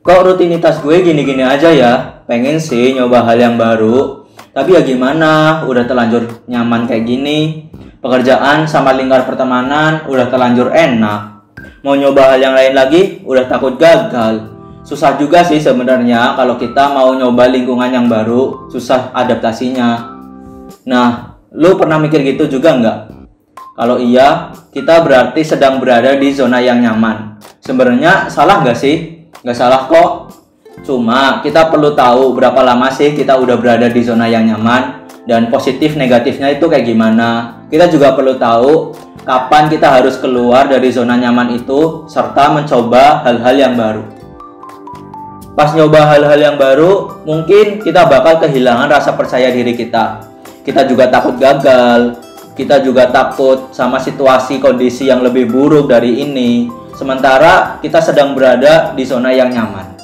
Kok rutinitas gue gini-gini aja ya? Pengen sih nyoba hal yang baru. Tapi ya gimana, udah terlanjur nyaman kayak gini. Pekerjaan sama lingkar pertemanan udah terlanjur enak. Mau nyoba hal yang lain lagi, udah takut gagal. Susah juga sih sebenarnya kalau kita mau nyoba lingkungan yang baru, susah adaptasinya. Nah, lu pernah mikir gitu juga nggak? Kalau iya, kita berarti sedang berada di zona yang nyaman. Sebenarnya salah nggak sih? Nggak salah kok. Cuma kita perlu tahu berapa lama sih kita udah berada di zona yang nyaman dan positif negatifnya itu kayak gimana. Kita juga perlu tahu kapan kita harus keluar dari zona nyaman itu serta mencoba hal-hal yang baru. Pas nyoba hal-hal yang baru, mungkin kita bakal kehilangan rasa percaya diri kita. Kita juga takut gagal, kita juga takut sama situasi kondisi yang lebih buruk dari ini. Sementara kita sedang berada di zona yang nyaman.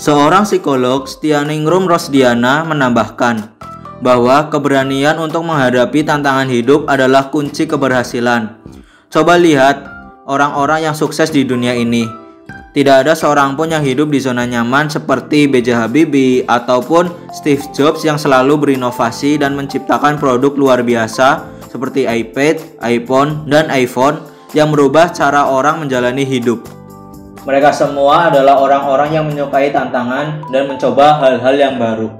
Seorang psikolog, Stianingrum Rosdiana, menambahkan bahwa keberanian untuk menghadapi tantangan hidup adalah kunci keberhasilan. Coba lihat orang-orang yang sukses di dunia ini. Tidak ada seorang pun yang hidup di zona nyaman seperti B.J. Habibie ataupun Steve Jobs yang selalu berinovasi dan menciptakan produk luar biasa seperti iPad, iPhone, dan iPhone yang merubah cara orang menjalani hidup. Mereka semua adalah orang-orang yang menyukai tantangan dan mencoba hal-hal yang baru.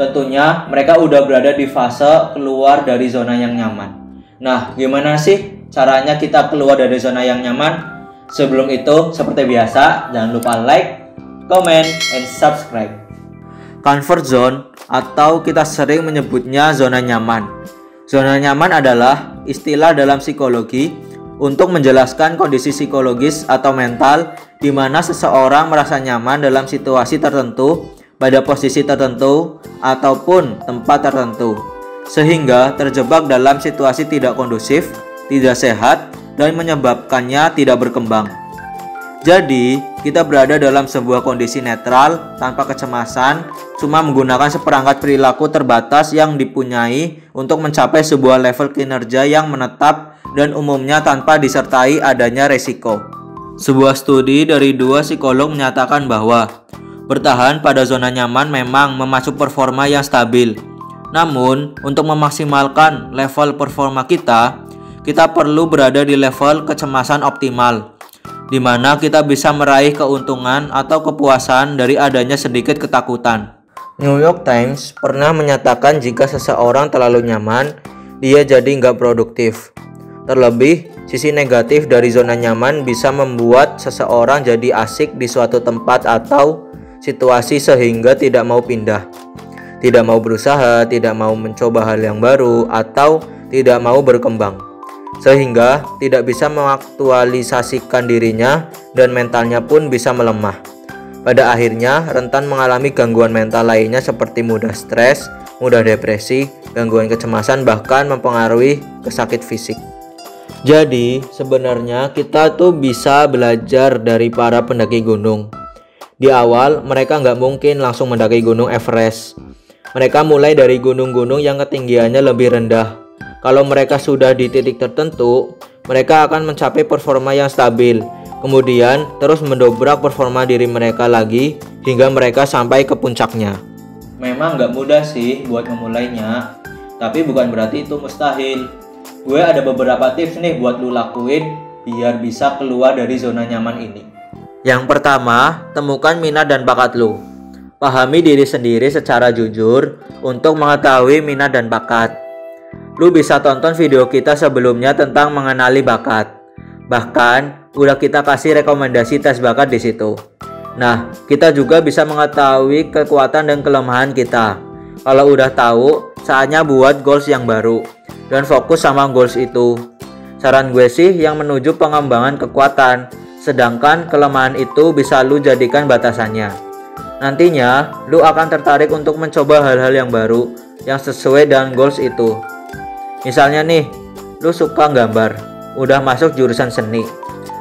Tentunya mereka udah berada di fase keluar dari zona yang nyaman. Nah, gimana sih caranya kita keluar dari zona yang nyaman? Sebelum itu, seperti biasa, jangan lupa like, comment, and subscribe. Comfort zone atau kita sering menyebutnya zona nyaman. Zona nyaman adalah istilah dalam psikologi untuk menjelaskan kondisi psikologis atau mental di mana seseorang merasa nyaman dalam situasi tertentu, pada posisi tertentu, ataupun tempat tertentu, sehingga terjebak dalam situasi tidak kondusif, tidak sehat, dan menyebabkannya tidak berkembang. Jadi, kita berada dalam sebuah kondisi netral tanpa kecemasan, cuma menggunakan seperangkat perilaku terbatas yang dipunyai untuk mencapai sebuah level kinerja yang menetap dan umumnya tanpa disertai adanya resiko. Sebuah studi dari dua psikolog menyatakan bahwa bertahan pada zona nyaman memang memacu performa yang stabil. Namun, untuk memaksimalkan level performa kita, kita perlu berada di level kecemasan optimal, di mana kita bisa meraih keuntungan atau kepuasan dari adanya sedikit ketakutan. New York Times pernah menyatakan jika seseorang terlalu nyaman, dia jadi nggak produktif. Terlebih, sisi negatif dari zona nyaman bisa membuat seseorang jadi asik di suatu tempat atau situasi sehingga tidak mau pindah, tidak mau berusaha, tidak mau mencoba hal yang baru, atau tidak mau berkembang, sehingga tidak bisa mengaktualisasikan dirinya dan mentalnya pun bisa melemah. Pada akhirnya, rentan mengalami gangguan mental lainnya seperti mudah stres, mudah depresi, gangguan kecemasan, bahkan mempengaruhi kesakit fisik. Jadi, sebenarnya kita tuh bisa belajar dari para pendaki gunung. Di awal, mereka nggak mungkin langsung mendaki gunung Everest. Mereka mulai dari gunung-gunung yang ketinggiannya lebih rendah. Kalau mereka sudah di titik tertentu, mereka akan mencapai performa yang stabil. Kemudian, terus mendobrak performa diri mereka lagi hingga mereka sampai ke puncaknya. Memang nggak mudah sih buat memulainya, tapi bukan berarti itu mustahil. Gue ada beberapa tips nih buat lu lakuin biar bisa keluar dari zona nyaman ini. Yang pertama, temukan minat dan bakat lu. Pahami diri sendiri secara jujur untuk mengetahui minat dan bakat. Lu bisa tonton video kita sebelumnya tentang mengenali bakat. Bahkan, udah kita kasih rekomendasi tes bakat di situ. Nah, kita juga bisa mengetahui kekuatan dan kelemahan kita. Kalau udah tahu, saatnya buat goals yang baru dan fokus sama goals itu. Saran gue sih yang menuju pengembangan kekuatan, sedangkan kelemahan itu bisa lu jadikan batasannya. Nantinya, lu akan tertarik untuk mencoba hal-hal yang baru yang sesuai dengan goals itu. Misalnya nih, lu suka gambar, udah masuk jurusan seni.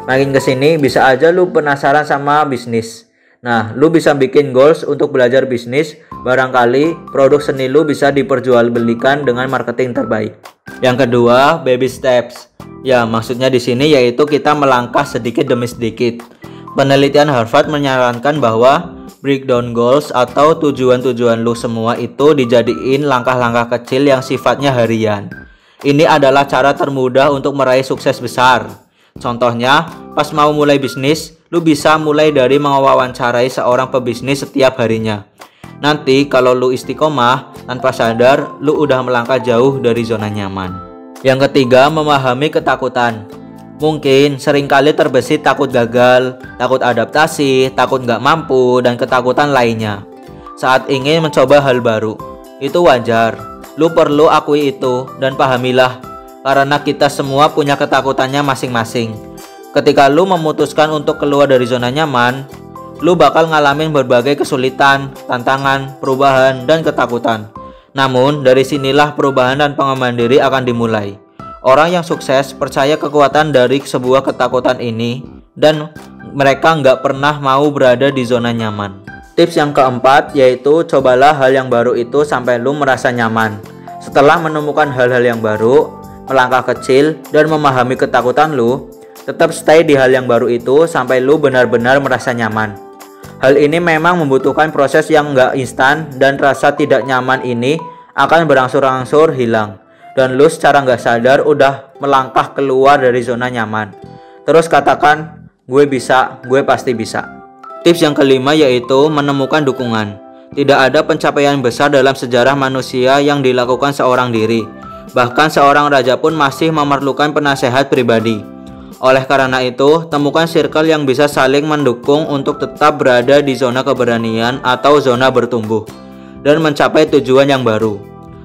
Makin ke sini bisa aja lu penasaran sama bisnis. Nah, lu bisa bikin goals untuk belajar bisnis, barangkali produk seni lu bisa diperjualbelikan dengan marketing terbaik. Yang kedua, baby steps. Ya, maksudnya di sini yaitu kita melangkah sedikit demi sedikit. Penelitian Harvard menyarankan bahwa breakdown goals atau tujuan-tujuan lu semua itu dijadiin langkah-langkah kecil yang sifatnya harian. Ini adalah cara termudah untuk meraih sukses besar. Contohnya, pas mau mulai bisnis, lu bisa mulai dari mewawancarai seorang pebisnis setiap harinya. Nanti kalau lu istiqomah, tanpa sadar, lu udah melangkah jauh dari zona nyaman. Yang ketiga, memahami ketakutan. Mungkin sering kali terbesit takut gagal, takut adaptasi, takut nggak mampu, dan ketakutan lainnya. Saat ingin mencoba hal baru, itu wajar. Lu perlu akui itu dan pahamilah, karena kita semua punya ketakutannya masing-masing. Ketika lu memutuskan untuk keluar dari zona nyaman, lu bakal ngalamin berbagai kesulitan, tantangan, perubahan, dan ketakutan. Namun, dari sinilah perubahan dan pengembangan diri akan dimulai. Orang yang sukses percaya kekuatan dari sebuah ketakutan ini dan mereka nggak pernah mau berada di zona nyaman. Tips yang keempat yaitu cobalah hal yang baru itu sampai lu merasa nyaman. Setelah menemukan hal-hal yang baru, melangkah kecil dan memahami ketakutan lu, tetap stay di hal yang baru itu sampai lu benar-benar merasa nyaman. Hal ini memang membutuhkan proses yang nggak instan dan rasa tidak nyaman ini akan berangsur-angsur hilang dan lu secara nggak sadar udah melangkah keluar dari zona nyaman. Terus katakan, gue bisa, gue pasti bisa. Tips yang kelima yaitu menemukan dukungan. Tidak ada pencapaian besar dalam sejarah manusia yang dilakukan seorang diri. Bahkan seorang raja pun masih memerlukan penasehat pribadi. Oleh karena itu, temukan circle yang bisa saling mendukung untuk tetap berada di zona keberanian atau zona bertumbuh dan mencapai tujuan yang baru.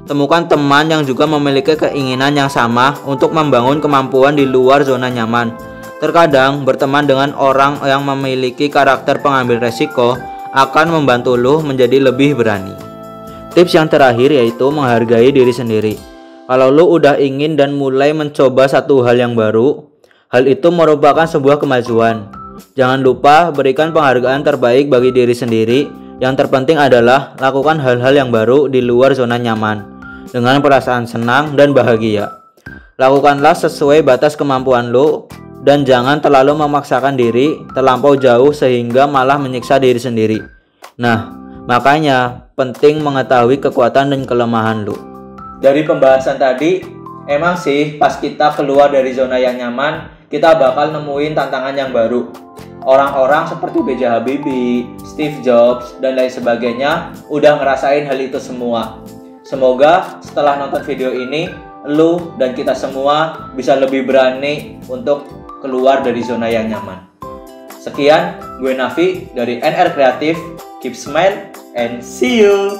Temukan teman yang juga memiliki keinginan yang sama untuk membangun kemampuan di luar zona nyaman. Terkadang berteman dengan orang yang memiliki karakter pengambil resiko akan membantu lo menjadi lebih berani. Tips yang terakhir yaitu menghargai diri sendiri. Kalau lo udah ingin dan mulai mencoba satu hal yang baru, hal itu merupakan sebuah kemajuan. Jangan lupa berikan penghargaan terbaik bagi diri sendiri. Yang terpenting adalah lakukan hal-hal yang baru di luar zona nyaman dengan perasaan senang dan bahagia. Lakukanlah sesuai batas kemampuan lo dan jangan terlalu memaksakan diri terlampau jauh sehingga malah menyiksa diri sendiri. Nah, makanya penting mengetahui kekuatan dan kelemahan lo. Dari pembahasan tadi, emang sih pas kita keluar dari zona yang nyaman, kita bakal nemuin tantangan yang baru. Orang-orang seperti B.J. Habibie, Steve Jobs, dan lain sebagainya udah ngerasain hal itu semua. Semoga setelah nonton video ini, lu dan kita semua bisa lebih berani untuk keluar dari zona yang nyaman. Sekian, gue Nafi dari NR Kreatif. Keep smile and see you.